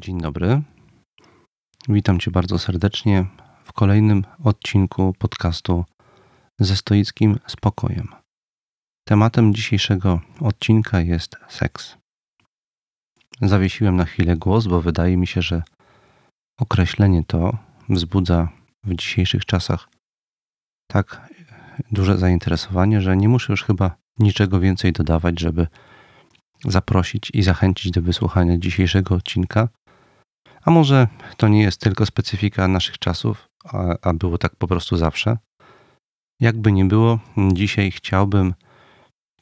Dzień dobry. Witam Cię bardzo serdecznie w kolejnym odcinku podcastu ze stoickim spokojem. Tematem dzisiejszego odcinka jest seks. Zawiesiłem na chwilę głos, bo wydaje mi się, że określenie to wzbudza w dzisiejszych czasach tak duże zainteresowanie, że nie muszę już chyba niczego więcej dodawać, żeby zaprosić i zachęcić do wysłuchania dzisiejszego odcinka. A może to nie jest tylko specyfika naszych czasów, a, a było tak po prostu zawsze. Jakby nie było, dzisiaj chciałbym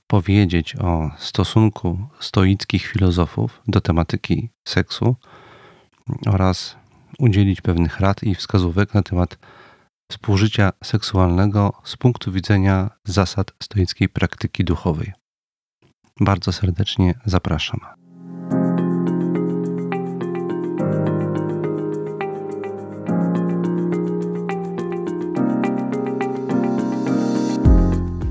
powiedzieć o stosunku stoickich filozofów do tematyki seksu oraz udzielić pewnych rad i wskazówek na temat współżycia seksualnego z punktu widzenia zasad stoickiej praktyki duchowej. Bardzo serdecznie zapraszam.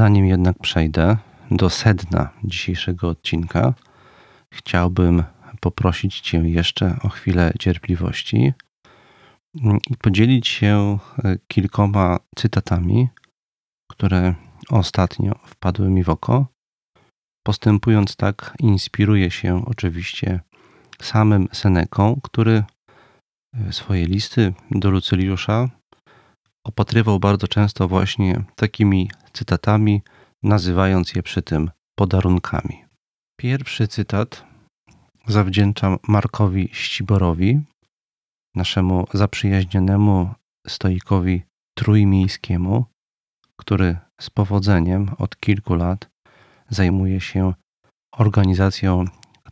Zanim jednak przejdę do sedna dzisiejszego odcinka, chciałbym poprosić Cię jeszcze o chwilę cierpliwości i podzielić się e, kilkoma cytatami, które ostatnio wpadły mi w oko. Postępując tak, inspiruję się oczywiście samym Seneką, który e, swoje listy do Lucyliusza opatrywał bardzo często właśnie takimi cytatami, nazywając je przy tym podarunkami. Pierwszy cytat zawdzięczam Markowi Ściborowi, naszemu zaprzyjaźnionemu stoikowi trójmiejskiemu, który z powodzeniem od kilku lat zajmuje się organizacją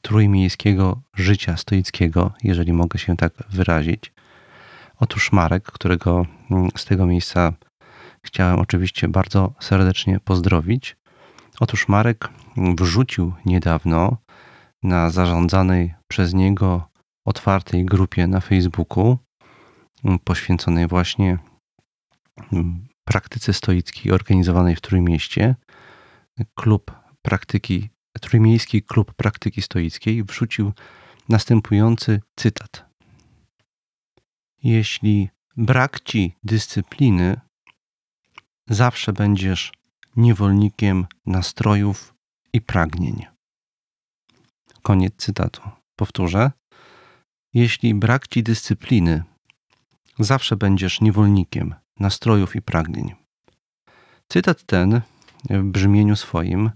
trójmiejskiego życia stoickiego, jeżeli mogę się tak wyrazić. Otóż Marek, którego mm, z tego miejsca chciałem oczywiście bardzo serdecznie pozdrowić. Otóż Marek wrzucił niedawno na zarządzanej przez niego otwartej grupie na Facebooku, mm, poświęconej właśnie mm, praktyce stoickiej organizowanej w Trójmieście, klub praktyki, Trójmiejski Klub Praktyki Stoickiej wrzucił następujący cytat. Jeśli brak ci dyscypliny, zawsze będziesz niewolnikiem nastrojów i pragnień. Koniec cytatu. Powtórzę. Jeśli brak ci dyscypliny, zawsze będziesz niewolnikiem nastrojów i pragnień. Cytat ten w brzmieniu swoim,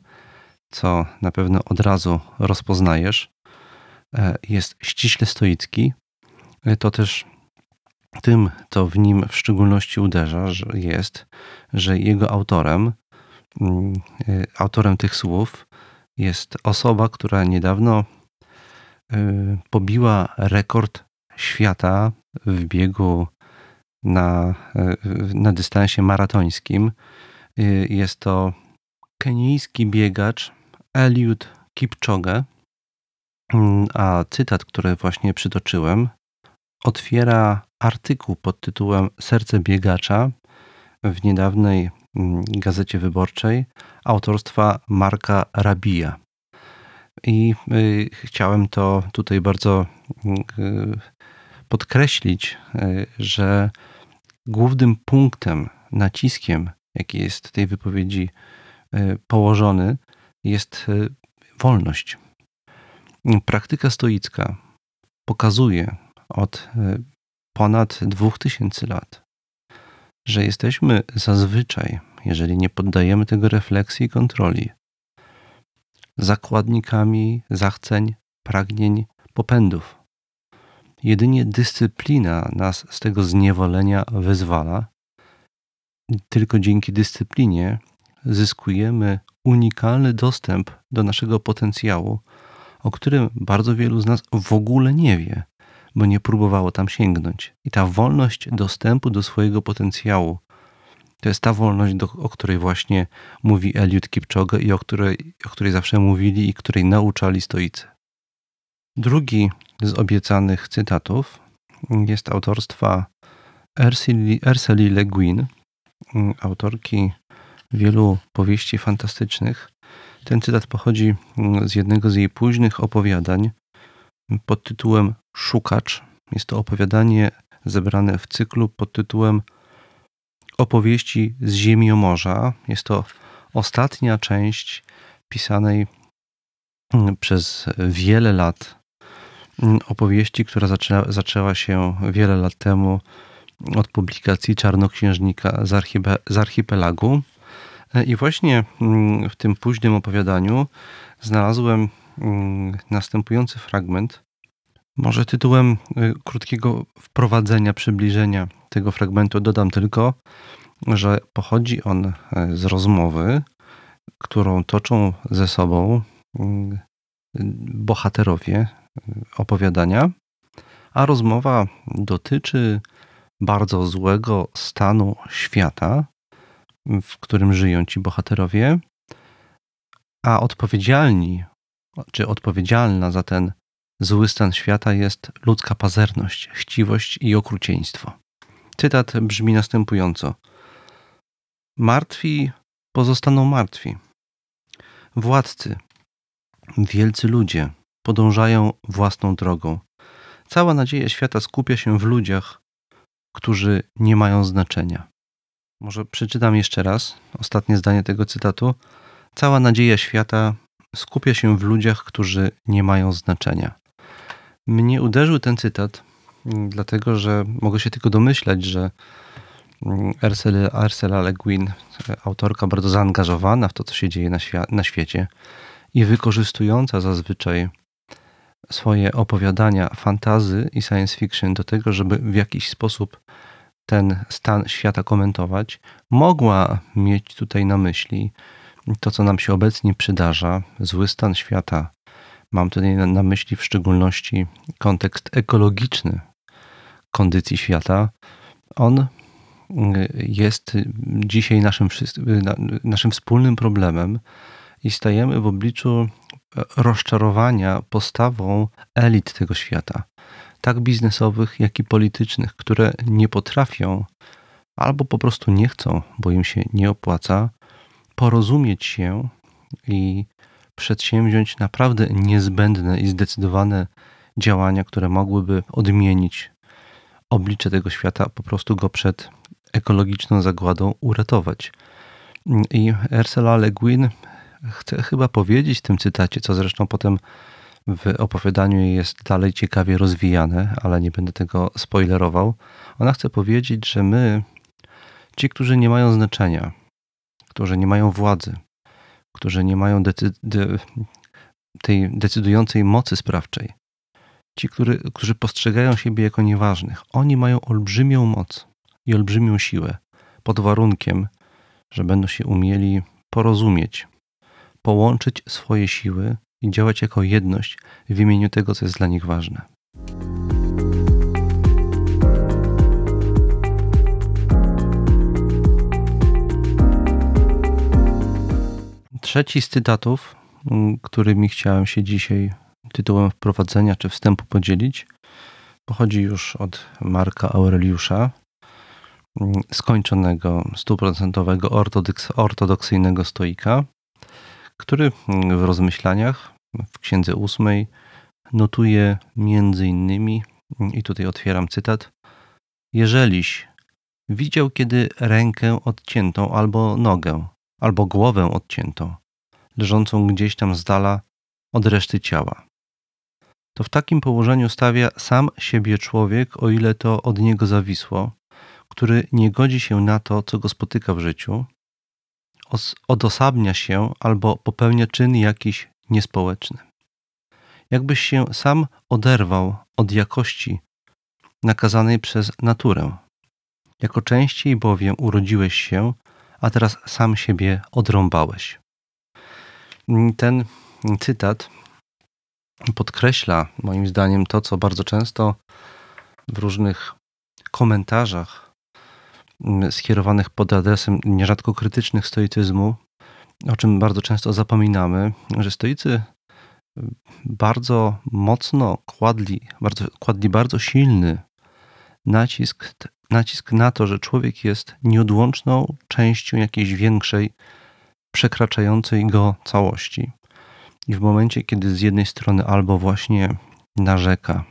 co na pewno od razu rozpoznajesz, e, jest ściśle stoicki. To też tym, co w nim w szczególności uderza, jest, że jego autorem, mm, e, autorem tych słów jest osoba, która niedawno e, pobiła rekord świata w biegu na, e, na dystansie maratońskim. Jest to kenijski biegacz Eliud Kipchoge, mm, a cytat, który właśnie przytoczyłem, otwiera artykuł pod tytułem Serce biegacza w niedawnej mm, gazecie wyborczej autorstwa Marka Rabija. I y, chciałem to tutaj bardzo y, podkreślić, y, że głównym punktem, naciskiem, jaki jest w tej wypowiedzi położony, jest wolność. Praktyka stoicka pokazuje od ponad 2000 lat, że jesteśmy zazwyczaj, jeżeli nie poddajemy tego refleksji i kontroli, zakładnikami zachceń, pragnień, popędów. Jedynie dyscyplina nas z tego zniewolenia wyzwala. Tylko dzięki dyscyplinie zyskujemy unikalny dostęp do naszego potencjału, o którym bardzo wielu z nas w ogóle nie wie, bo nie próbowało tam sięgnąć. I ta wolność dostępu do swojego potencjału to jest ta wolność, do, o której właśnie mówi Eliud Kipchoge i o której, o której zawsze mówili i której nauczali stoicy. Drugi z obiecanych cytatów jest autorstwa Ursuli Le Guin, autorki wielu powieści fantastycznych. Ten cytat pochodzi z jednego z jej późnych opowiadań pod tytułem Szukacz. Jest to opowiadanie zebrane w cyklu pod tytułem Opowieści z Ziemi o Morza. Jest to ostatnia część pisanej przez wiele lat opowieści, która zaczęła, zaczęła się wiele lat temu od publikacji Czarnoksiężnika z, z archipelagu. I właśnie mm, w tym późnym opowiadaniu znalazłem mm, następujący fragment. Może tytułem y, krótkiego wprowadzenia, przybliżenia tego fragmentu dodam tylko, że pochodzi on e, z rozmowy, którą toczą ze sobą bohaterowie opowiadania, a rozmowa dotyczy bardzo złego stanu świata, w którym żyją ci bohaterowie, a odpowiedzialni, czy odpowiedzialna za ten zły stan świata jest ludzka pazerność, chciwość i okrucieństwo. Cytat brzmi następująco: Martwi pozostaną martwi. Władcy, wielcy ludzie podążają własną drogą. Cała nadzieja świata skupia się w ludziach, którzy nie mają znaczenia. Może przeczytam jeszcze raz ostatnie zdanie tego cytatu. Cała nadzieja świata skupia się w ludziach, którzy nie mają znaczenia. Mnie uderzył ten cytat, mm, dlatego że mogę się tylko domyślać, że Ursula Le Guin, autorka bardzo zaangażowana w to, co się dzieje na, na świecie i wykorzystująca zazwyczaj swoje opowiadania fantazy i science fiction do tego, żeby w jakiś sposób ten stan świata komentować, mogła mieć tutaj na myśli to, co nam się obecnie przydarza, zły stan świata. Mam tutaj na myśli w szczególności kontekst ekologiczny kondycji świata. On y, jest dzisiaj naszym, naszym wspólnym problemem i stajemy w obliczu rozczarowania postawą elit tego świata, tak biznesowych, jak i politycznych, które nie potrafią albo po prostu nie chcą, bo im się nie opłaca, porozumieć się i przedsięwziąć naprawdę niezbędne i zdecydowane działania, które mogłyby odmienić oblicze tego świata, po prostu go przed ekologiczną zagładą uratować. I Ursula Le Guin chce chyba powiedzieć w tym cytacie, co zresztą potem w opowiadaniu jest dalej ciekawie rozwijane, ale nie będę tego spoilerował. Ona chce powiedzieć, że my, ci, którzy nie mają znaczenia, którzy nie mają władzy, którzy nie mają decy- de- tej decydującej mocy sprawczej, ci, który, którzy postrzegają siebie jako nieważnych, oni mają olbrzymią moc i olbrzymią siłę, pod warunkiem, że będą się umieli porozumieć, połączyć swoje siły i działać jako jedność w imieniu tego, co jest dla nich ważne. Trzeci z cytatów, mm, którymi chciałem się dzisiaj tytułem wprowadzenia czy wstępu podzielić, pochodzi już od Marka Aureliusza, mm, skończonego, stuprocentowego ortodoks, ortodoksyjnego stoika, który mm, w rozmyślaniach w księdze ósmej notuje między innymi, i tutaj otwieram cytat, Jeżeliś widział kiedy rękę odciętą albo nogę, albo głowę odciętą, leżącą gdzieś tam z dala od reszty ciała. To w takim położeniu stawia sam siebie człowiek, o ile to od niego zawisło, który nie godzi się na to, co go spotyka w życiu, odosobnia się albo popełnia czyn jakiś niespołeczny. Jakbyś się sam oderwał od jakości nakazanej przez naturę. Jako częściej bowiem urodziłeś się, a teraz sam siebie odrąbałeś. Ten cytat podkreśla moim zdaniem to, co bardzo często w różnych komentarzach skierowanych pod adresem nierzadko krytycznych stoicyzmu, o czym bardzo często zapominamy, że stoicy bardzo mocno kładli, bardzo, kładli bardzo silny nacisk, nacisk na to, że człowiek jest nieodłączną częścią jakiejś większej, przekraczającej go całości. I w momencie, kiedy z jednej strony albo właśnie narzeka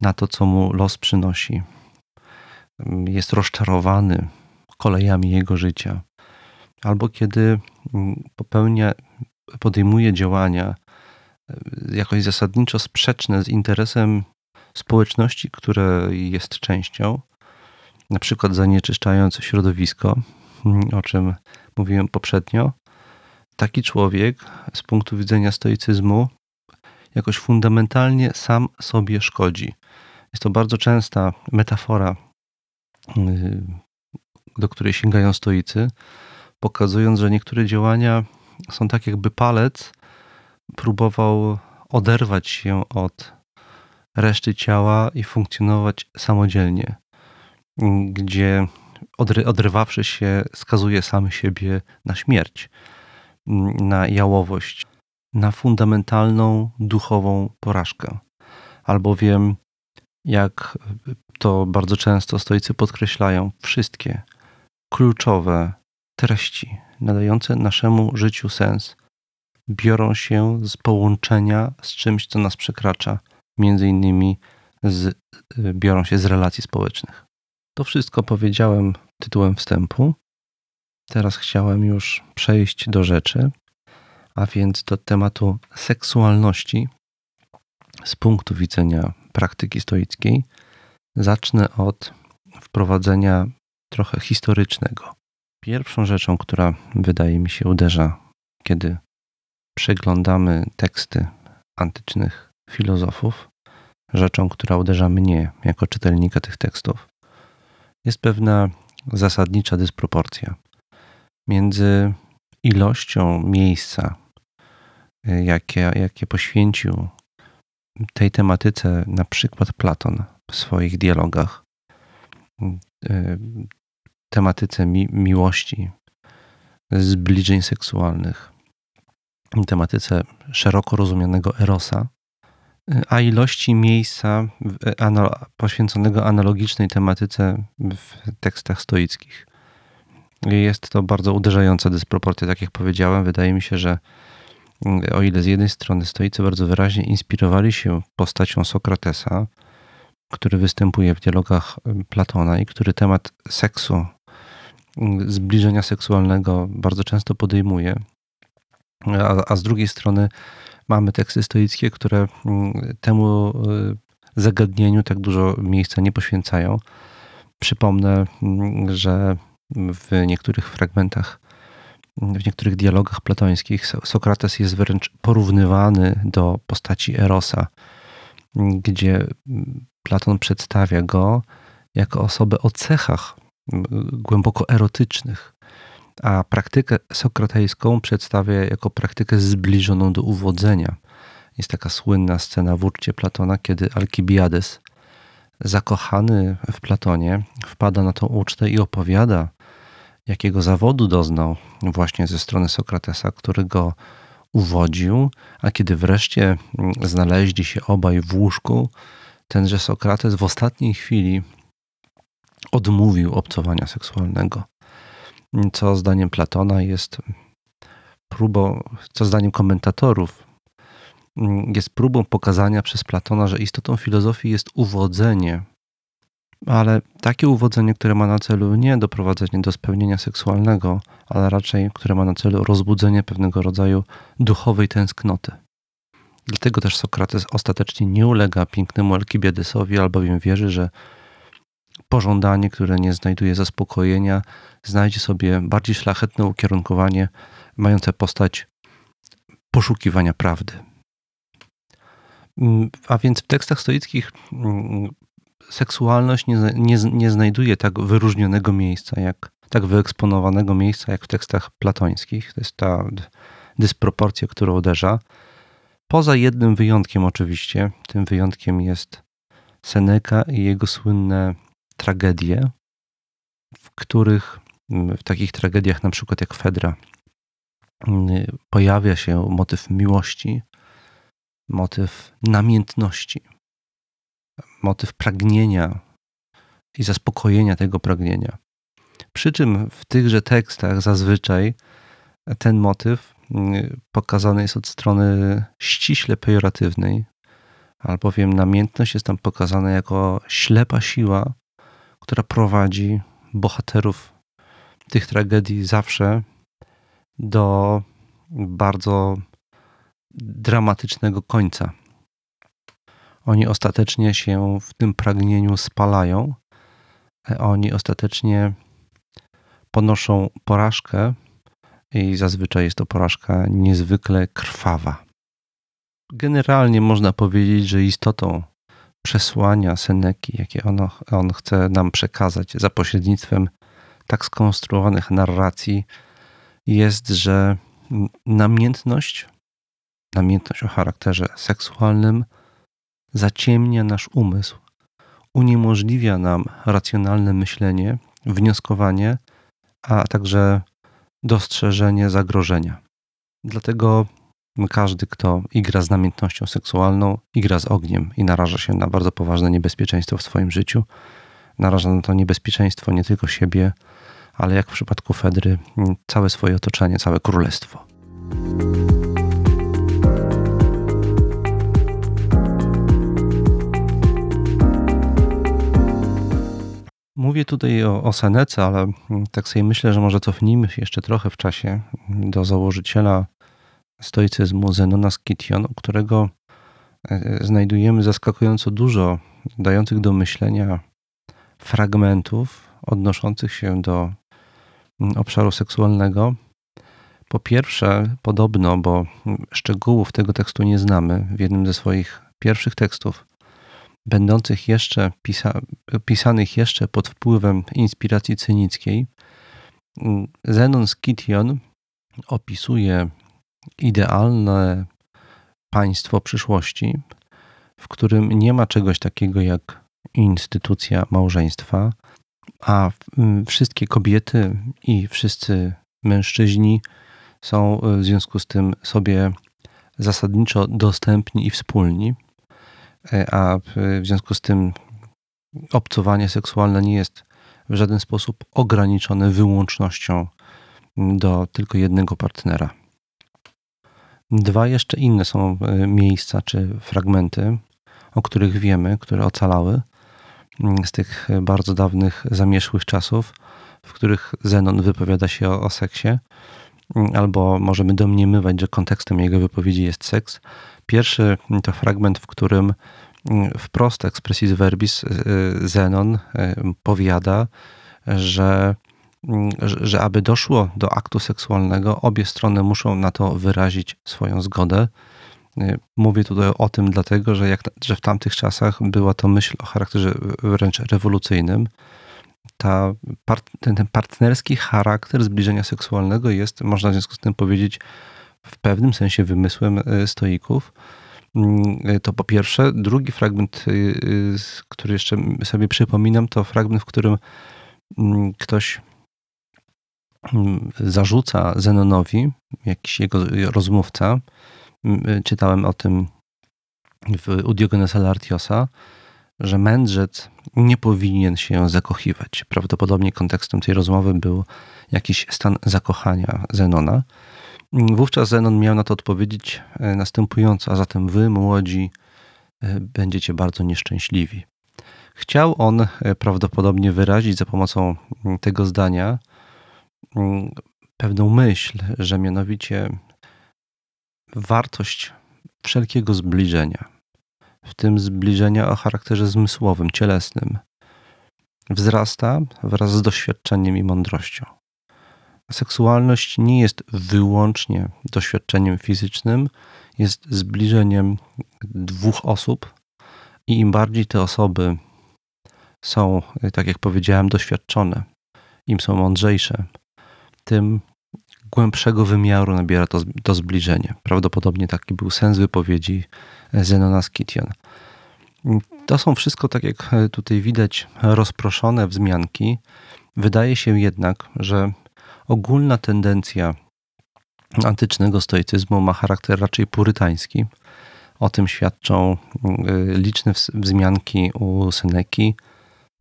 na to, co mu los przynosi, jest rozczarowany kolejami jego życia, albo kiedy popełnia, podejmuje działania e, jakoś zasadniczo sprzeczne z interesem społeczności, które jest częścią, na przykład zanieczyszczając środowisko, o czym mówiłem poprzednio, taki człowiek z punktu widzenia stoicyzmu jakoś fundamentalnie sam sobie szkodzi. Jest to bardzo częsta metafora, y, do której sięgają stoicy, pokazując, że niektóre działania są tak, jakby palec próbował oderwać się od reszty ciała i funkcjonować samodzielnie, gdzie odrywawszy się, skazuje sam siebie na śmierć na jałowość, na fundamentalną duchową porażkę. Albowiem, jak to bardzo często stoicy podkreślają, wszystkie kluczowe treści nadające naszemu życiu sens biorą się z połączenia z czymś, co nas przekracza, między innymi z, biorą się z relacji społecznych. To wszystko powiedziałem tytułem wstępu. Teraz chciałem już przejść do rzeczy, a więc do tematu seksualności z punktu widzenia praktyki stoickiej. Zacznę od wprowadzenia trochę historycznego. Pierwszą rzeczą, która wydaje mi się uderza, kiedy przeglądamy teksty antycznych filozofów, rzeczą, która uderza mnie jako czytelnika tych tekstów, jest pewna zasadnicza dysproporcja między ilością miejsca, y, jakie, jakie poświęcił tej tematyce na przykład Platon w swoich dialogach, y, tematyce mi miłości, zbliżeń seksualnych, tematyce szeroko rozumianego erosa, y, a ilości miejsca poświęconego analogicznej tematyce w tekstach stoickich. Jest to bardzo uderzająca dysproporcja, tak jak powiedziałem. Wydaje mi się, że mm, o ile z jednej strony stoicy bardzo wyraźnie inspirowali się postacią Sokratesa, który występuje w dialogach mm, Platona i który temat seksu, mm, zbliżenia seksualnego bardzo często podejmuje, a, a z drugiej strony mamy teksty stoickie, które temu y, zagadnieniu tak dużo miejsca nie poświęcają. Przypomnę, że w niektórych fragmentach, w niektórych dialogach platońskich Sokrates jest wręcz porównywany do postaci Erosa, gdzie Platon przedstawia go jako osobę o cechach głęboko erotycznych, a praktykę sokratejską przedstawia jako praktykę zbliżoną do uwodzenia. Jest taka słynna scena w uczcie Platona, kiedy Alkibiades, zakochany w Platonie, wpada na tą ucztę i opowiada jakiego zawodu doznał właśnie ze strony Sokratesa, który go uwodził, a kiedy wreszcie mm, znaleźli się obaj w łóżku, tenże Sokrates w ostatniej chwili odmówił obcowania seksualnego. Co zdaniem Platona jest próbą, co zdaniem komentatorów, mm, jest próbą pokazania przez Platona, że istotą filozofii jest uwodzenie ale takie uwodzenie, które ma na celu nie doprowadzenie do spełnienia seksualnego, ale raczej które ma na celu rozbudzenie pewnego rodzaju duchowej tęsknoty. Dlatego też Sokrates ostatecznie nie ulega pięknemu Alkibiedesowi, albowiem wierzy, że pożądanie, które nie znajduje zaspokojenia, znajdzie sobie bardziej szlachetne ukierunkowanie, mające postać poszukiwania prawdy. Mm, a więc w tekstach stoickich mm, seksualność nie, nie, nie znajduje tak wyróżnionego miejsca, jak tak wyeksponowanego miejsca, jak w tekstach platońskich. To jest ta dysproporcja, która uderza. Poza jednym wyjątkiem, oczywiście. Tym wyjątkiem jest Seneca i jego słynne tragedie, w których, w takich tragediach, na przykład jak Fedra, pojawia się motyw miłości, motyw namiętności, motyw pragnienia i zaspokojenia tego pragnienia. Przy czym w tychże tekstach zazwyczaj ten motyw mm, pokazany jest od strony ściśle pejoratywnej, albowiem namiętność jest tam pokazana jako ślepa siła, która prowadzi bohaterów tych tragedii zawsze do bardzo dramatycznego końca. Oni ostatecznie się w tym pragnieniu spalają, oni ostatecznie ponoszą porażkę i zazwyczaj jest to porażka niezwykle krwawa. Generalnie można powiedzieć, że istotą przesłania Seneki, jakie ono, on chce nam przekazać za pośrednictwem tak skonstruowanych narracji, jest, że namiętność, namiętność o charakterze seksualnym zaciemnia nasz umysł, uniemożliwia nam racjonalne myślenie, wnioskowanie, a także dostrzeżenie zagrożenia. Dlatego każdy, kto igra z namiętnością seksualną, igra z ogniem i naraża się na bardzo poważne niebezpieczeństwo w swoim życiu. Naraża na to niebezpieczeństwo nie tylko siebie, ale jak w przypadku Fedry, całe swoje otoczenie, całe królestwo. Mówię tutaj o, o Senece, ale tak sobie myślę, że może cofnijmy się jeszcze trochę w czasie do założyciela stoicyzmu Zenona Skytion, u którego e, znajdujemy zaskakująco dużo dających do myślenia fragmentów odnoszących się do mm, obszaru seksualnego. Po pierwsze, podobno, bo szczegółów tego tekstu nie znamy, w jednym ze swoich pierwszych tekstów będących jeszcze pisa pisanych jeszcze pod wpływem inspiracji cynickiej, Zenon Skytion opisuje idealne państwo przyszłości, w którym nie ma czegoś takiego jak instytucja małżeństwa, a wszystkie kobiety i wszyscy mężczyźni są w związku z tym sobie zasadniczo dostępni i wspólni. E, a w związku z tym obcowanie seksualne nie jest w żaden sposób ograniczone wyłącznością do tylko jednego partnera. Dwa jeszcze inne są e, miejsca czy fragmenty, o których wiemy, które ocalały z tych bardzo dawnych, zamieszłych czasów, w których Zenon wypowiada się o, o seksie, albo możemy domniemywać, że kontekstem jego wypowiedzi jest seks, Pierwszy to fragment, w którym mm, wprost expressis verbis y, Zenon powiada, że, mm, że aby doszło do aktu seksualnego, obie strony muszą na to wyrazić swoją zgodę. Y, mówię tutaj o tym dlatego, że, jak, że w tamtych czasach była to myśl o charakterze wręcz rewolucyjnym. Ta, ten, ten partnerski charakter zbliżenia seksualnego jest, można w związku z tym powiedzieć, w pewnym sensie wymysłem e, stoików. E, to po pierwsze. Drugi fragment, który jeszcze sobie przypominam, to fragment, w którym mm, ktoś zarzuca Zenonowi, jakiś jego rozmówca, czytałem o tym w U Diogenesa Lartiosa, że mędrzec nie powinien się zakochiwać. Prawdopodobnie kontekstem tej rozmowy był jakiś stan zakochania Zenona. Wówczas Zenon miał na to odpowiedzieć e, następująco, a zatem wy, młodzi, e, będziecie bardzo nieszczęśliwi. Chciał on e, prawdopodobnie wyrazić za pomocą mm, tego zdania mm, pewną myśl, że mianowicie wartość wszelkiego zbliżenia, w tym zbliżenia o charakterze zmysłowym, cielesnym, wzrasta wraz z doświadczeniem i mądrością. Seksualność nie jest wyłącznie doświadczeniem fizycznym, jest zbliżeniem dwóch osób, i im bardziej te osoby są, tak jak powiedziałem, doświadczone, im są mądrzejsze, tym głębszego wymiaru nabiera to, to zbliżenie. Prawdopodobnie taki był sens wypowiedzi Zenona Skytion. To są wszystko, tak jak tutaj widać, rozproszone wzmianki. Wydaje się jednak, że ogólna tendencja antycznego stoicyzmu ma charakter raczej purytański. O tym świadczą y, liczne wzmianki u Seneki,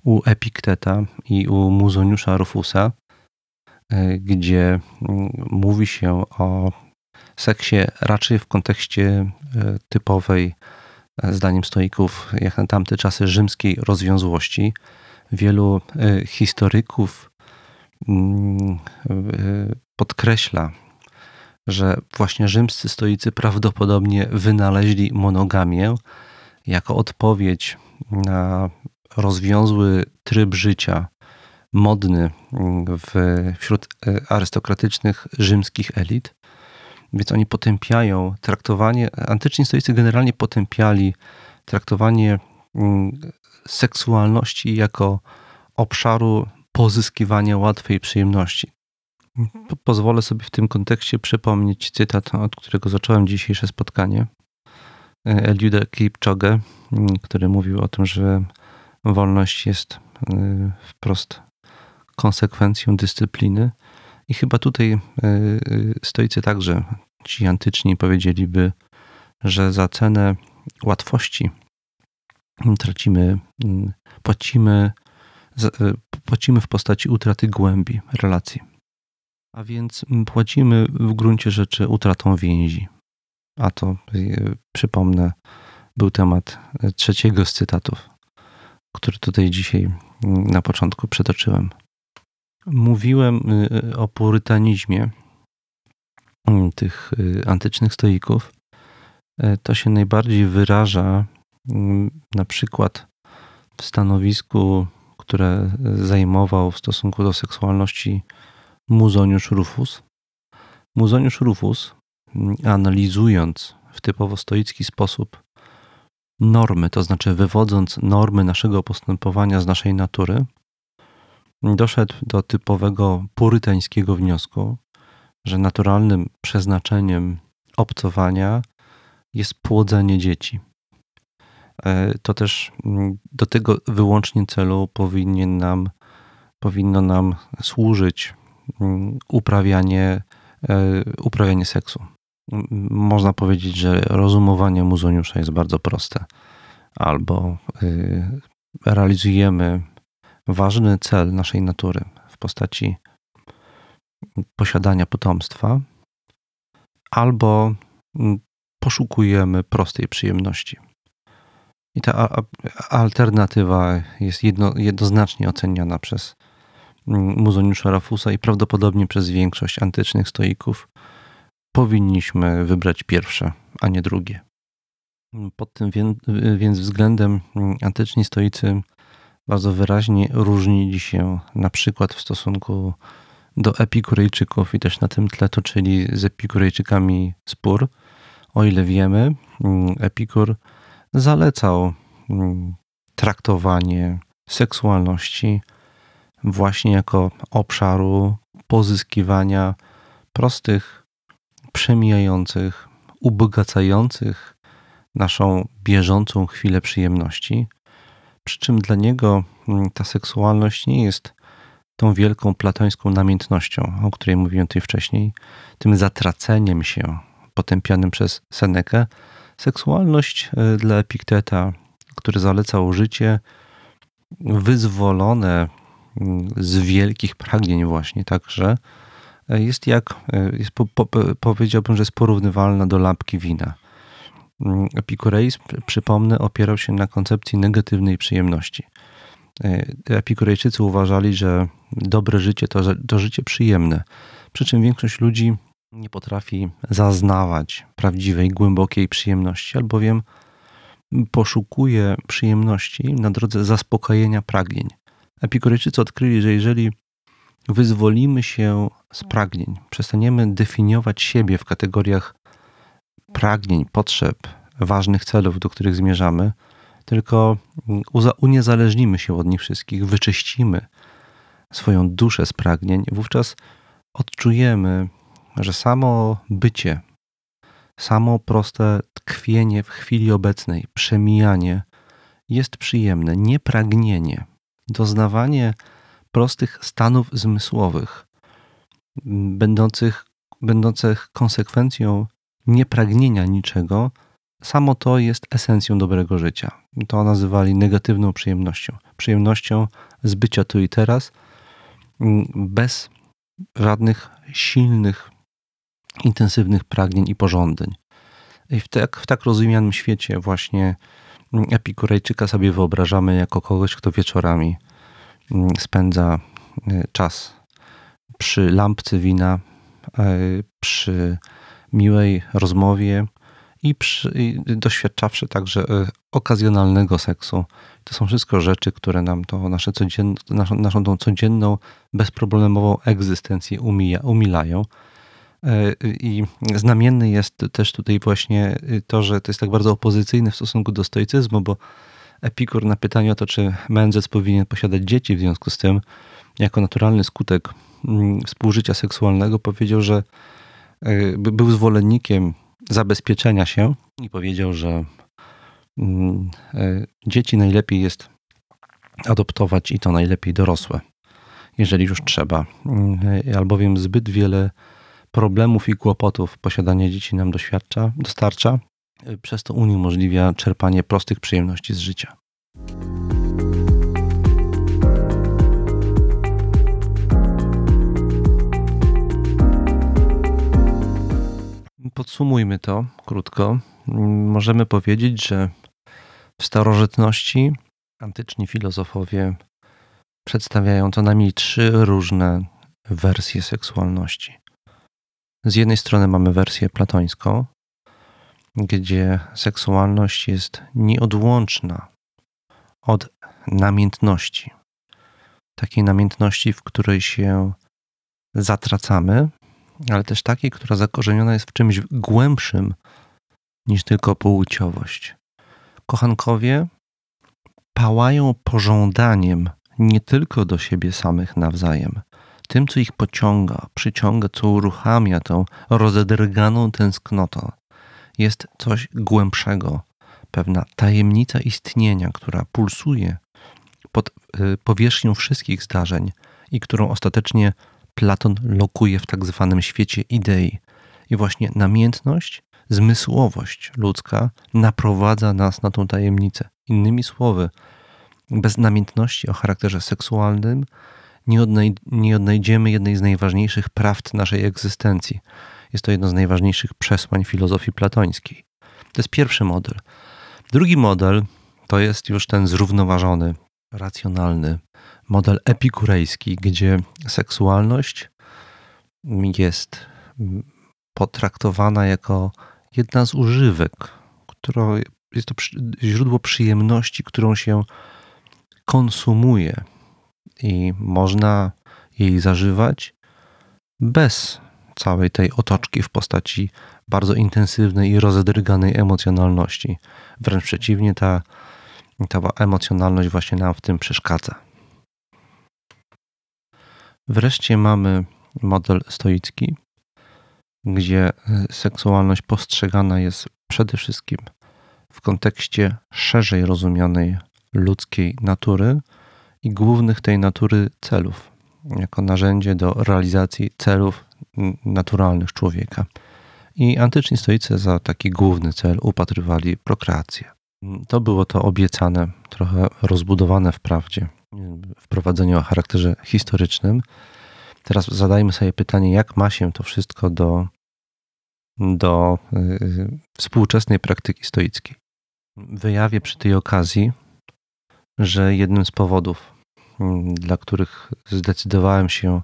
u Epikteta i u Muzoniusza Rufusa, gdzie mm, mówi się o seksie raczej w kontekście y, typowej, zdaniem stoików, jak na tamte czasy, rzymskiej rozwiązłości. Wielu historyków podkreśla że właśnie rzymscy stoicy prawdopodobnie wynaleźli monogamię jako odpowiedź na rozwiązły tryb życia modny w, wśród e, arystokratycznych rzymskich elit. Więc oni potępiają traktowanie, antyczni stoicy generalnie potępiali traktowanie mm, seksualności jako obszaru pozyskiwania łatwej przyjemności. Pozwolę sobie w tym kontekście przypomnieć cytat, od którego zacząłem dzisiejsze spotkanie. Eliuda Kipchoge, który mówił o tym, że wolność jest y, wprost konsekwencją dyscypliny. I chyba tutaj y, y, stoicy także, ci antyczni, powiedzieliby, że za cenę łatwości tracimy, płacimy, płacimy w postaci utraty głębi relacji. A więc płacimy w gruncie rzeczy utratą więzi. A to, przypomnę, był temat trzeciego z cytatów, który tutaj dzisiaj na początku przytoczyłem. Mówiłem y, o purytanizmie tych antycznych stoików. To się najbardziej wyraża na przykład w stanowisku, które zajmował w stosunku do seksualności Muzoniusz Rufus. Muzoniusz Rufus, mm, analizując w typowo stoicki sposób normy, to znaczy wywodząc normy naszego postępowania z naszej natury, doszedł do typowego purytańskiego wniosku, że naturalnym przeznaczeniem obcowania jest płodzenie dzieci. E, to też mm, do tego wyłącznie celu powinien nam, powinno nam służyć Mm, uprawianie, e, uprawianie seksu. Można powiedzieć, że rozumowanie muzoniusza jest bardzo proste. Albo y, realizujemy ważny cel naszej natury w postaci posiadania potomstwa, albo mm, poszukujemy prostej przyjemności. I ta alternatywa jest jedno, jednoznacznie oceniana przez Muzoniusza Rafusa i prawdopodobnie przez większość antycznych stoików powinniśmy wybrać pierwsze, a nie drugie. Pod tym więc względem antyczni stoicy bardzo wyraźnie różnili się na przykład w stosunku do epikurejczyków i też na tym tle toczyli z epikurejczykami spór. O ile wiemy, Epikur zalecał traktowanie seksualności właśnie jako obszaru pozyskiwania prostych, przemijających, ubogacających naszą bieżącą chwilę przyjemności. Przy czym dla niego mm, ta seksualność nie jest tą wielką platońską namiętnością, o której mówiłem tutaj wcześniej, tym zatraceniem się potępianym przez Senekę. Seksualność e, dla Epikteta, który zalecał życie wyzwolone z wielkich pragnień właśnie także e, jest jak, e, jest po, po, powiedziałbym, że jest porównywalna do lampki wina. Mm, Epikureizm, przypomnę, opierał się na koncepcji negatywnej przyjemności. E, Epikurejczycy uważali, że dobre życie to, to życie przyjemne, przy czym większość ludzi nie potrafi zaznawać prawdziwej, głębokiej przyjemności, albowiem poszukuje przyjemności na drodze zaspokojenia pragnień. Epikurejczycy odkryli, że jeżeli wyzwolimy się z pragnień, przestaniemy definiować siebie w kategoriach pragnień, potrzeb, ważnych celów, do których zmierzamy, tylko uniezależnimy się od nich wszystkich, wyczyścimy swoją duszę z pragnień, wówczas odczujemy, że samo bycie, samo proste tkwienie w chwili obecnej, przemijanie jest przyjemne, nie pragnienie, doznawanie prostych stanów zmysłowych, będących, będących konsekwencją niepragnienia niczego, samo to jest esencją dobrego życia. To nazywali negatywną przyjemnością. Przyjemnością z bycia tu i teraz, bez żadnych silnych, intensywnych pragnień i pożądań. I w tak, w tak rozumianym świecie właśnie Epikurejczyka sobie wyobrażamy jako kogoś, kto wieczorami mm, spędza y, czas przy lampce wina, y, przy miłej rozmowie i, przy, i doświadczawszy także y, okazjonalnego seksu. To są wszystko rzeczy, które nam to nasze codzien, naszą, naszą tą codzienną, bezproblemową egzystencję umija, umilają. I znamienny jest też tutaj właśnie to, że to jest tak bardzo opozycyjne w stosunku do stoicyzmu, bo Epikur na pytanie o to, czy mędrzec powinien posiadać dzieci w związku z tym, jako naturalny skutek mm, współżycia seksualnego, powiedział, że e, był zwolennikiem zabezpieczenia się i powiedział, że mm, e, dzieci najlepiej jest adoptować i to najlepiej dorosłe, jeżeli już trzeba, e, albowiem zbyt wiele problemów i kłopotów posiadanie dzieci nam doświadcza, dostarcza, przez to uniemożliwia czerpanie prostych przyjemności z życia. Podsumujmy to krótko. Możemy powiedzieć, że w starożytności antyczni filozofowie przedstawiają co najmniej trzy różne wersje seksualności. Z jednej strony mamy wersję platońską, gdzie seksualność jest nieodłączna od namiętności. Takiej namiętności, w której się zatracamy, ale też takiej, która zakorzeniona jest w czymś głębszym niż tylko płciowość. Kochankowie pałają pożądaniem nie tylko do siebie samych nawzajem, tym, co ich pociąga, przyciąga, co uruchamia tą rozedrganą tęsknotę, jest coś głębszego, pewna tajemnica istnienia, która pulsuje pod y, powierzchnią wszystkich zdarzeń i którą ostatecznie Platon lokuje w tak zwanym świecie idei. I właśnie namiętność, zmysłowość ludzka naprowadza nas na tą tajemnicę. Innymi słowy, bez namiętności o charakterze seksualnym nie, odnaj nie odnajdziemy jednej z najważniejszych prawd naszej egzystencji. Jest to jedno z najważniejszych przesłań filozofii platońskiej. To jest pierwszy model. Drugi model to jest już ten zrównoważony, racjonalny model epikurejski, gdzie seksualność jest potraktowana jako jedna z używek, która jest to źródło przyjemności, którą się konsumuje i można jej zażywać bez całej tej otoczki w postaci bardzo intensywnej i rozedryganej emocjonalności. Wręcz przeciwnie, ta, ta emocjonalność właśnie nam w tym przeszkadza. Wreszcie mamy model stoicki, gdzie seksualność postrzegana jest przede wszystkim w kontekście szerzej rozumianej ludzkiej natury i głównych tej natury celów, jako narzędzie do realizacji celów naturalnych człowieka. I antyczni stoicy za taki główny cel upatrywali prokreację. To było to obiecane, trochę rozbudowane wprawdzie, wprowadzenie o charakterze historycznym. Teraz zadajmy sobie pytanie, jak ma się to wszystko do, do yy, współczesnej praktyki stoickiej. Wyjawię przy tej okazji, że jednym z powodów, Mm, dla których zdecydowałem się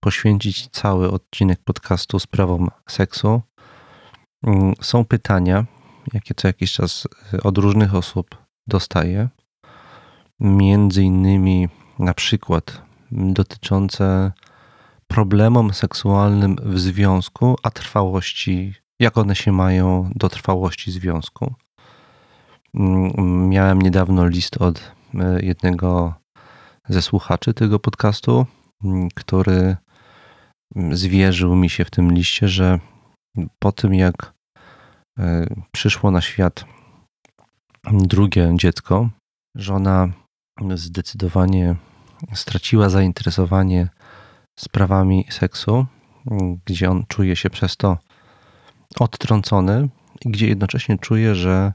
poświęcić cały odcinek podcastu sprawom seksu, mm, są pytania, jakie co jakiś czas y, od różnych osób dostaję. Między innymi na przykład dotyczące problemom seksualnym w związku, a trwałości, jak one się mają do trwałości związku. Mm, miałem niedawno list od e, jednego ze słuchaczy tego podcastu, mm, który mm, zwierzył mi się w tym liście, że po tym jak e, przyszło na świat drugie dziecko, żona zdecydowanie straciła zainteresowanie sprawami seksu, gdzie on czuje się przez to odtrącony i gdzie jednocześnie czuje, że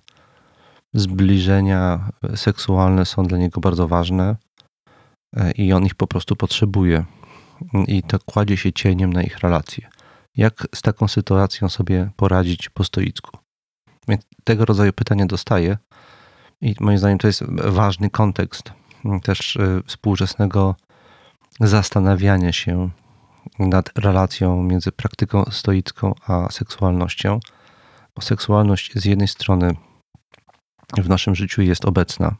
zbliżenia seksualne są dla niego bardzo ważne e, i on ich po prostu potrzebuje. I to kładzie się cieniem na ich relacje. Jak z taką sytuacją sobie poradzić po stoicku? Więc tego rodzaju pytania dostaję i moim zdaniem to jest ważny kontekst też e, współczesnego zastanawiania się nad relacją między praktyką stoicką a seksualnością. Bo seksualność z jednej strony w naszym życiu jest obecna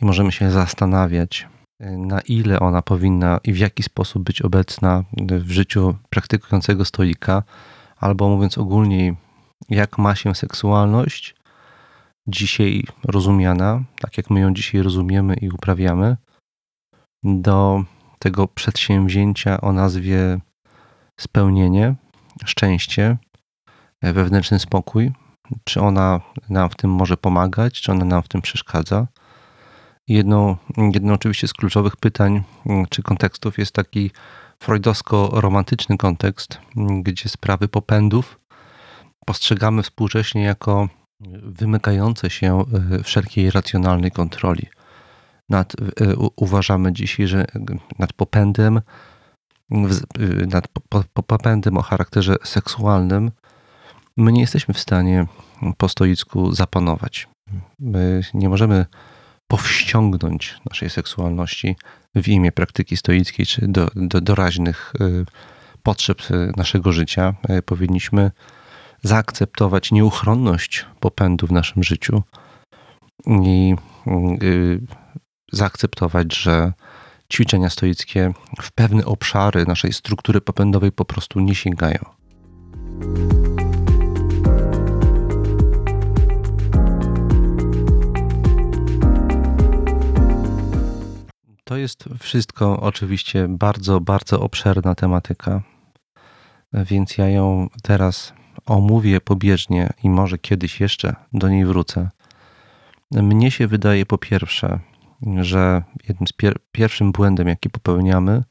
i możemy się zastanawiać, na ile ona powinna i w jaki sposób być obecna w życiu praktykującego stoika, albo mówiąc ogólniej, jak ma się seksualność dzisiaj rozumiana, tak jak my ją dzisiaj rozumiemy i uprawiamy, do tego przedsięwzięcia o nazwie spełnienie, szczęście, wewnętrzny spokój, czy ona nam w tym może pomagać, czy ona nam w tym przeszkadza. Jedną, jedno oczywiście z kluczowych pytań czy kontekstów jest taki freudowsko-romantyczny kontekst, gdzie sprawy popędów postrzegamy współcześnie jako wymykające się e, wszelkiej racjonalnej kontroli. Nad, e, uważamy dzisiaj, że nad popędem, nad popędem o charakterze seksualnym my nie jesteśmy w stanie po stoicku zapanować. My nie możemy powściągnąć naszej seksualności w imię praktyki stoickiej czy do, do doraźnych potrzeb naszego życia. Powinniśmy zaakceptować nieuchronność popędu w naszym życiu i zaakceptować, że ćwiczenia stoickie w pewne obszary naszej struktury popędowej po prostu nie sięgają. To jest wszystko oczywiście bardzo, bardzo obszerna tematyka, więc ja ją teraz omówię pobieżnie i może kiedyś jeszcze do niej wrócę. Mnie się wydaje po pierwsze, że jednym z pier pierwszym błędem, jaki popełniamy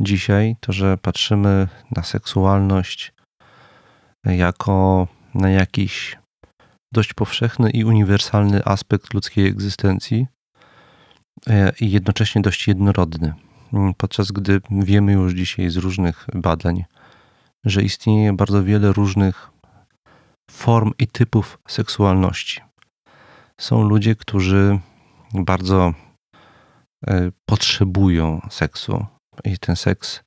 dzisiaj, to że patrzymy na seksualność jako na jakiś dość powszechny i uniwersalny aspekt ludzkiej egzystencji, E, i jednocześnie dość jednorodny. Podczas gdy wiemy już dzisiaj z różnych badań, że istnieje bardzo wiele różnych form i typów seksualności. Są ludzie, którzy bardzo e, potrzebują seksu i ten seks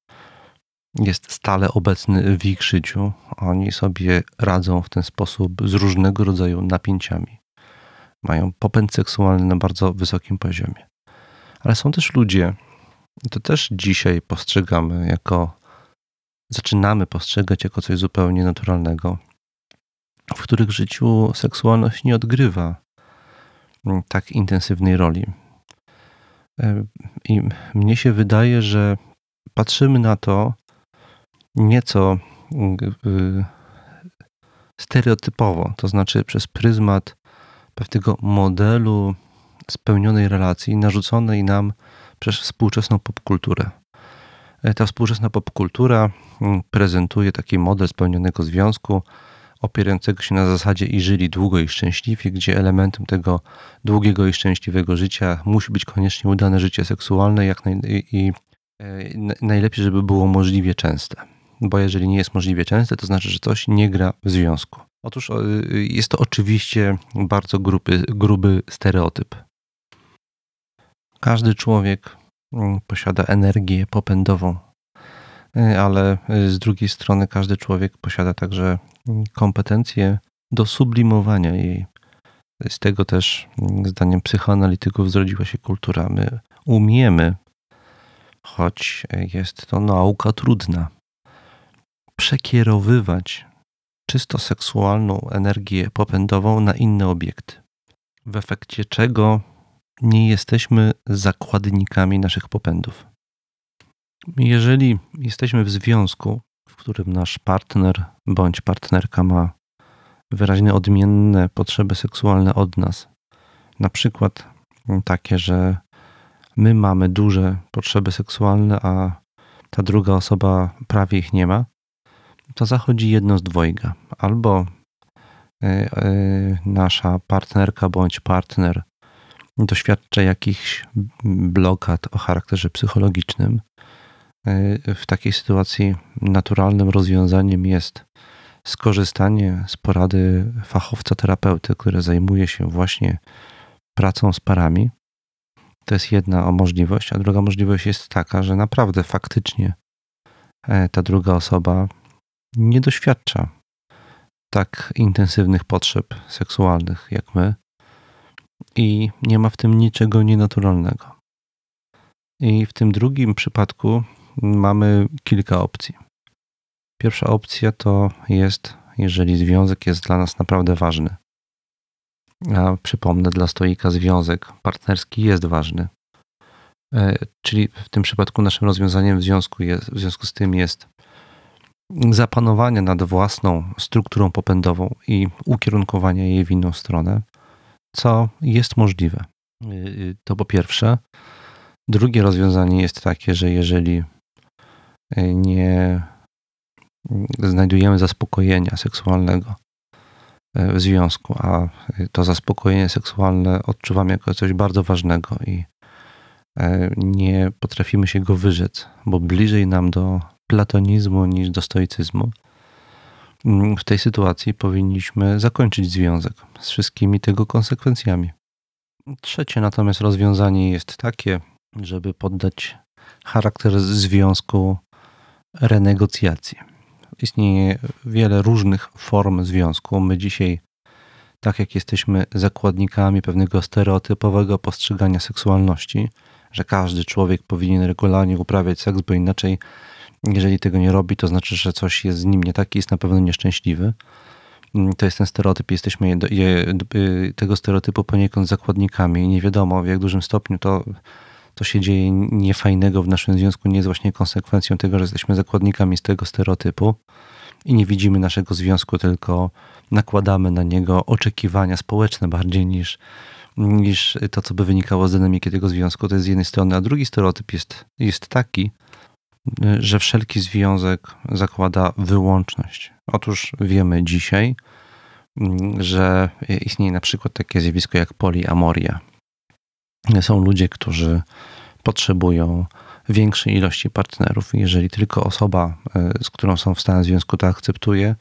jest stale obecny w ich życiu. Oni sobie radzą w ten sposób z różnego rodzaju napięciami. Mają popęd seksualny na bardzo wysokim poziomie. Ale są też ludzie, to też dzisiaj postrzegamy jako, zaczynamy postrzegać jako coś zupełnie naturalnego, w których życiu seksualność nie odgrywa tak intensywnej roli. I mnie się wydaje, że patrzymy na to nieco y, stereotypowo, to znaczy przez pryzmat pewnego modelu spełnionej relacji narzuconej nam przez współczesną popkulturę. E, ta współczesna popkultura mm, prezentuje taki model spełnionego związku, opierającego się na zasadzie i żyli długo i szczęśliwie, gdzie elementem tego długiego i szczęśliwego życia musi być koniecznie udane życie seksualne jak naj, i, e, najlepiej, żeby było możliwie częste. Bo jeżeli nie jest możliwie częste, to znaczy, że coś nie gra w związku. Otóż jest to oczywiście bardzo gruby, stereotyp. Każdy człowiek posiada energię popędową, y, ale y, z drugiej strony każdy człowiek posiada także mm, kompetencje do sublimowania jej. Z tego też, mm, zdaniem psychoanalityków, zrodziła się kultura. My umiemy, choć jest to nauka trudna, przekierowywać czysto seksualną energię popędową na inne obiekty. w efekcie czego nie jesteśmy zakładnikami naszych popędów. Jeżeli jesteśmy w związku, w którym nasz partner bądź partnerka ma wyraźnie odmienne potrzeby seksualne od nas, na przykład takie, że my mamy duże potrzeby seksualne, a ta druga osoba prawie ich nie ma, to zachodzi jedno z dwojga. Albo e, e, nasza partnerka bądź partner doświadcza jakichś blokad o charakterze psychologicznym. E, w takiej sytuacji naturalnym rozwiązaniem jest skorzystanie z porady fachowca terapeuty, który zajmuje się właśnie pracą z parami. To jest jedna możliwość, a druga możliwość jest taka, że naprawdę faktycznie ta druga osoba nie doświadcza tak intensywnych potrzeb seksualnych jak my i nie ma w tym niczego nienaturalnego. I w tym drugim przypadku mamy kilka opcji. Pierwsza opcja to jest, jeżeli związek jest dla nas naprawdę ważny. A przypomnę, dla stoika związek partnerski jest ważny. E, czyli w tym przypadku naszym rozwiązaniem w związku, jest, w związku z tym jest zapanowania nad własną strukturą popędową i ukierunkowania jej w inną stronę, co jest możliwe. Y, y, to po pierwsze. Drugie rozwiązanie jest takie, że jeżeli y, nie znajdujemy zaspokojenia seksualnego w związku, a to zaspokojenie seksualne odczuwamy jako coś bardzo ważnego i nie potrafimy się go wyrzec, bo bliżej nam do platonizmu niż do stoicyzmu. Mm, w tej sytuacji powinniśmy zakończyć związek z wszystkimi tego konsekwencjami. Trzecie natomiast rozwiązanie jest takie, żeby poddać charakter związku renegocjacji. Istnieje wiele różnych form związku. My dzisiaj, tak jak jesteśmy zakładnikami pewnego stereotypowego postrzegania seksualności, że każdy człowiek powinien regularnie uprawiać seks, bo inaczej jeżeli tego nie robi, to znaczy, że coś jest z nim nie tak i jest na pewno nieszczęśliwy. Mm, to jest ten stereotyp, jesteśmy je, je, y, tego stereotypu poniekąd zakładnikami i nie wiadomo w jak dużym stopniu to, to się dzieje niefajnego w naszym związku, nie jest właśnie konsekwencją tego, że jesteśmy zakładnikami z tego stereotypu i nie widzimy naszego związku, tylko nakładamy na niego oczekiwania społeczne bardziej niż, niż to, co by wynikało z dynamiki tego związku. To jest z jednej strony, a drugi stereotyp jest, jest taki, że wszelki związek zakłada wyłączność. Otóż wiemy dzisiaj, że istnieje na przykład takie zjawisko jak poliamoria. Są ludzie, którzy potrzebują większej ilości partnerów. Jeżeli tylko osoba, z którą są w stanie związku, to akceptuje,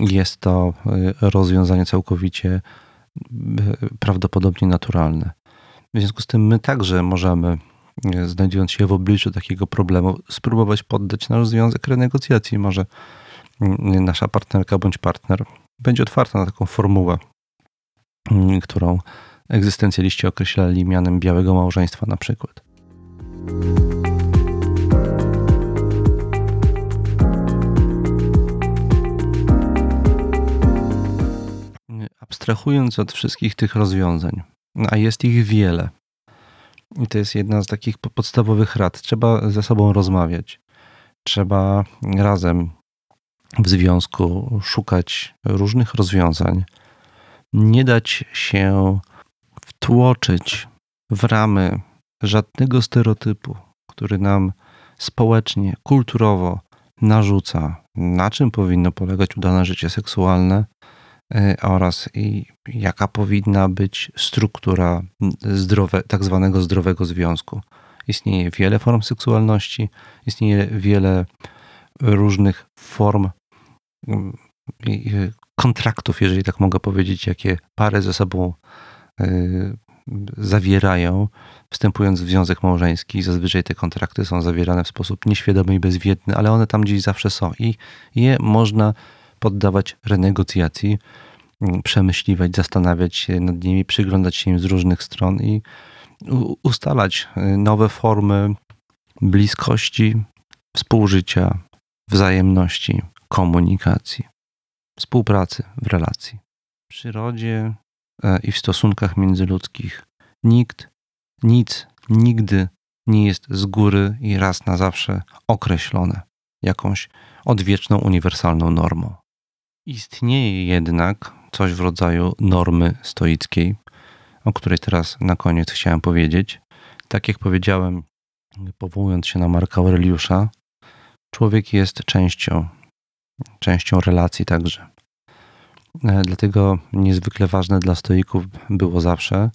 jest to rozwiązanie całkowicie e, prawdopodobnie naturalne. W związku z tym my także możemy znajdując się w obliczu takiego problemu, spróbować poddać nasz związek renegocjacji. Może nasza partnerka bądź partner będzie otwarta na taką formułę, którą egzystencjaliści określali mianem białego małżeństwa na przykład. Abstrahując od wszystkich tych rozwiązań, a jest ich wiele, i to jest jedna z takich podstawowych rad. Trzeba ze sobą rozmawiać. Trzeba razem w związku szukać różnych rozwiązań. Nie dać się wtłoczyć w ramy żadnego stereotypu, który nam społecznie, kulturowo narzuca, na czym powinno polegać udane życie seksualne, oraz jaka powinna być struktura zdrowe, tak zwanego zdrowego związku. Istnieje wiele form seksualności, istnieje wiele różnych form kontraktów, jeżeli tak mogę powiedzieć, jakie pary ze sobą e, zawierają, wstępując w związek małżeński. Zazwyczaj te kontrakty są zawierane w sposób nieświadomy i bezwiedny, ale one tam gdzieś zawsze są i je można poddawać renegocjacji, mm, przemyśliwać, zastanawiać się nad nimi, przyglądać się im z różnych stron i ustalać y, nowe formy bliskości, współżycia, wzajemności, komunikacji, współpracy w relacji. W przyrodzie e, i w stosunkach międzyludzkich. Nikt, nic, nigdy nie jest z góry i raz na zawsze określone jakąś odwieczną, uniwersalną normą. Istnieje jednak coś w rodzaju normy stoickiej, o której teraz na koniec chciałem powiedzieć. Tak jak powiedziałem, powołując się na Marka Aureliusza, człowiek jest częścią, częścią relacji także. E, dlatego niezwykle ważne dla stoików było zawsze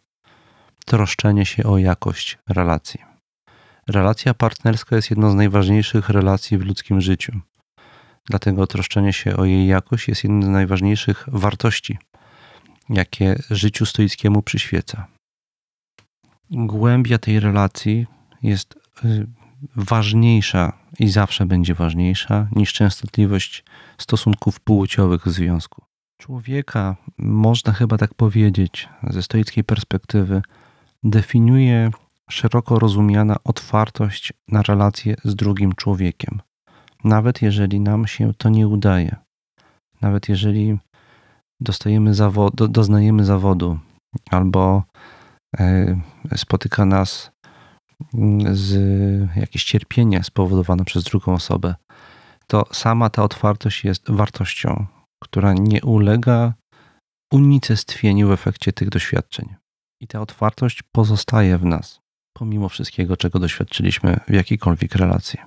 troszczenie się o jakość relacji. Relacja partnerska jest jedną z najważniejszych relacji w ludzkim życiu. Dlatego troszczenie się o jej jakość jest jedną z najważniejszych wartości, jakie życiu stoickiemu przyświeca. Głębia tej relacji jest y, ważniejsza i zawsze będzie ważniejsza niż częstotliwość stosunków płciowych w związku. Człowieka, można chyba tak powiedzieć, ze stoickiej perspektywy, definiuje szeroko rozumiana otwartość na relacje z drugim człowiekiem. Nawet jeżeli nam się to nie udaje, nawet jeżeli dostajemy zawod, doznajemy zawodu albo e, spotyka nas mm, z jakieś cierpienie spowodowane przez drugą osobę, to sama ta otwartość jest wartością, która nie ulega unicestwieniu w efekcie tych doświadczeń. I ta otwartość pozostaje w nas, pomimo wszystkiego, czego doświadczyliśmy w jakiejkolwiek relacji.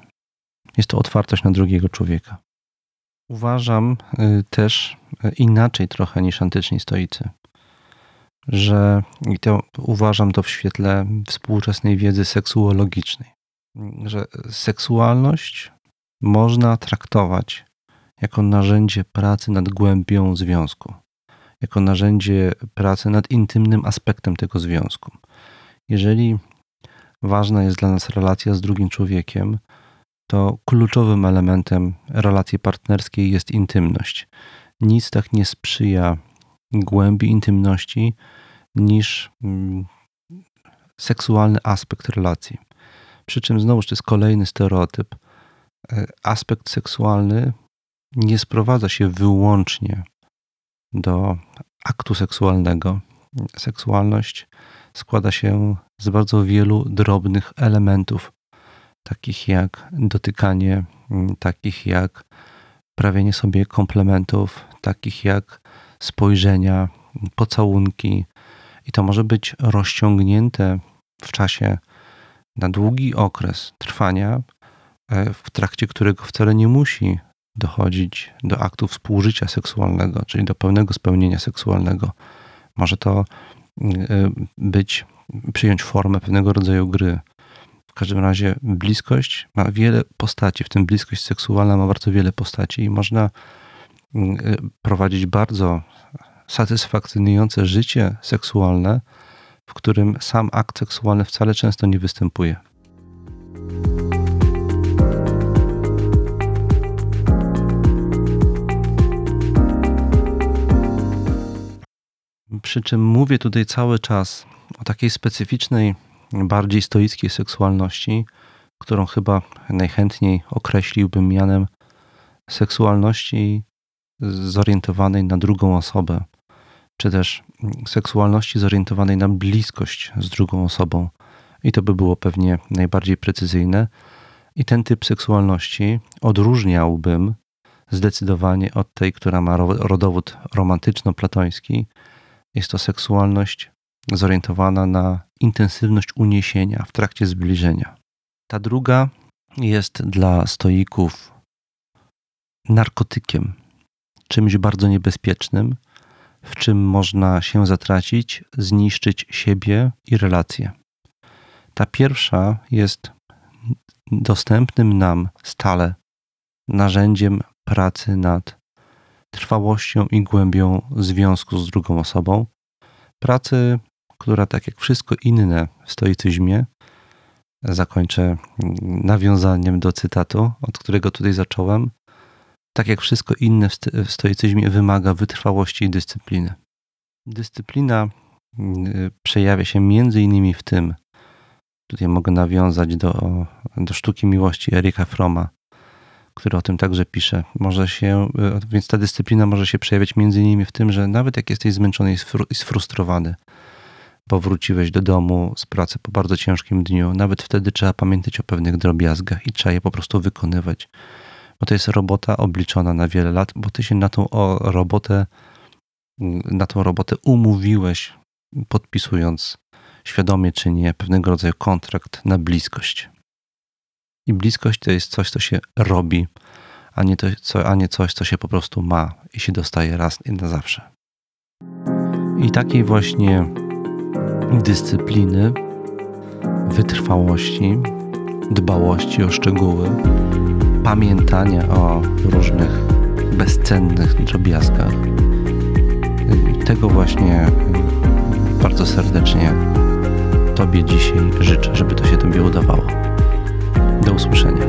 Jest to otwartość na drugiego człowieka. Uważam y, też y, inaczej trochę niż antyczni stoicy, że i to uważam to w świetle współczesnej wiedzy seksuologicznej, że seksualność można traktować jako narzędzie pracy nad głębią związku, jako narzędzie pracy nad intymnym aspektem tego związku. Jeżeli ważna jest dla nas relacja z drugim człowiekiem, to kluczowym elementem relacji partnerskiej jest intymność. Nic tak nie sprzyja głębi intymności niż mm, seksualny aspekt relacji. Przy czym znowuż to jest kolejny stereotyp. E, aspekt seksualny nie sprowadza się wyłącznie do aktu seksualnego. Seksualność składa się z bardzo wielu drobnych elementów, takich jak dotykanie, mm, takich jak prawienie sobie komplementów, takich jak spojrzenia, pocałunki. I to może być rozciągnięte w czasie na długi okres trwania, e, w trakcie którego wcale nie musi dochodzić do aktu współżycia seksualnego, czyli do pełnego spełnienia seksualnego. Może to mm, e, być, przyjąć formę pewnego rodzaju gry, w każdym razie bliskość ma wiele postaci, w tym bliskość seksualna ma bardzo wiele postaci i można mm, y, prowadzić bardzo satysfakcjonujące życie seksualne, w którym sam akt seksualny wcale często nie występuje. Przy czym mówię tutaj cały czas o takiej specyficznej bardziej stoickiej seksualności, którą chyba najchętniej określiłbym mianem seksualności zorientowanej na drugą osobę, czy też seksualności zorientowanej na bliskość z drugą osobą. I to by było pewnie najbardziej precyzyjne. I ten typ seksualności odróżniałbym zdecydowanie od tej, która ma rodowód romantyczno-platoński. Jest to seksualność zorientowana na intensywność uniesienia w trakcie zbliżenia. Ta druga jest dla stoików narkotykiem, czymś bardzo niebezpiecznym, w czym można się zatracić, zniszczyć siebie i relacje. Ta pierwsza jest dostępnym nam stale narzędziem pracy nad trwałością i głębią związku z drugą osobą, pracy która tak jak wszystko inne w stoicyzmie, zakończę nawiązaniem do cytatu, od którego tutaj zacząłem, tak jak wszystko inne w stoicyzmie wymaga wytrwałości i dyscypliny. Dyscyplina y, przejawia się między innymi w tym, tutaj mogę nawiązać do, do sztuki miłości Erika Froma, który o tym także pisze. Może się, więc ta dyscyplina może się przejawiać między innymi w tym, że nawet jak jesteś zmęczony i sfrustrowany, powróciłeś do domu z pracy po bardzo ciężkim dniu, nawet wtedy trzeba pamiętać o pewnych drobiazgach i trzeba je po prostu wykonywać. Bo to jest robota obliczona na wiele lat, bo ty się na tą robotę, na tą robotę umówiłeś, podpisując świadomie czy nie pewnego rodzaju kontrakt na bliskość. I bliskość to jest coś, co się robi, a nie, to, co, a nie coś, co się po prostu ma i się dostaje raz i na zawsze. I takiej właśnie dyscypliny, wytrwałości, dbałości o szczegóły, pamiętania o różnych bezcennych drobiazgach. Tego właśnie e, bardzo serdecznie Tobie dzisiaj życzę, żeby to się Tobie udawało. Do usłyszenia.